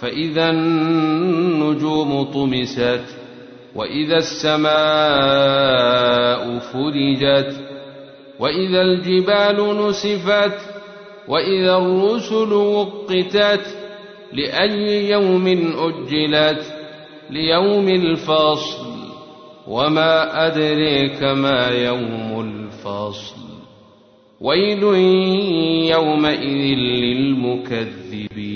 فإذا النجوم طمست وإذا السماء فرجت وإذا الجبال نسفت وإذا الرسل وقتت لأي يوم أجلت ليوم الفصل وما أدريك ما يوم الفصل ويل يومئذ للمكذبين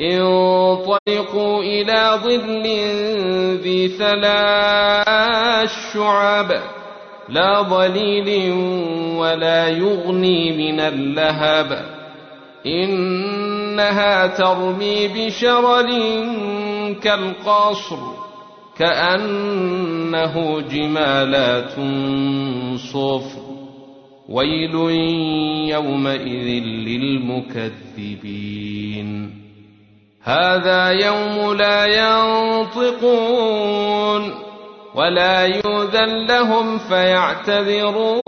انطلقوا إلى ظل ذي ثلاث شعب لا ظليل ولا يغني من اللهب. إنها ترمي بشرر كالقصر كأنه جمالات صفر. ويل يومئذ للمكذبين. هذا يوم لا ينطقون ولا يؤذن لهم فيعتذرون.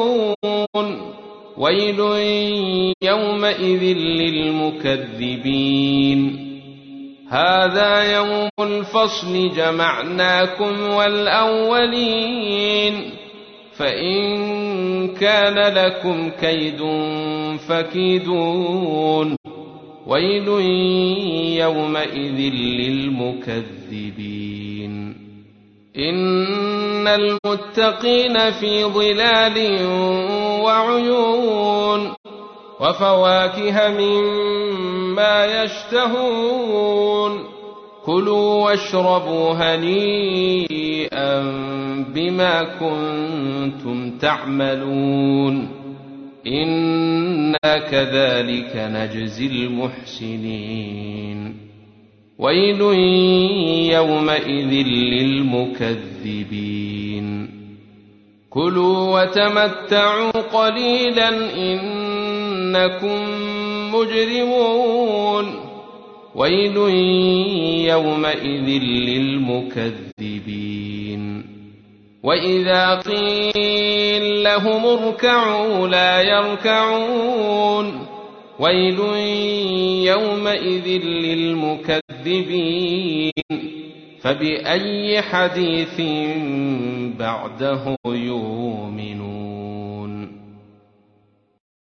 ويل يومئذ للمكذبين. هذا يوم الفصل جمعناكم والأولين. فإن كان لكم كيد فكيدون. ويل يومئذ للمكذبين. إن المتقين في ظلال وعيون وفواكه مما يشتهون. كلوا واشربوا هنيئا بما كنتم تعملون. إنا كذلك نجزي المحسنين ويل يومئذ للمكذبين كلوا وتمتعوا قليلا إنكم مجرمون ويل يومئذ للمكذبين وإذا قيل لهم اركعوا لا يركعون ويل يومئذ للمكذبين فبأي حديث بعده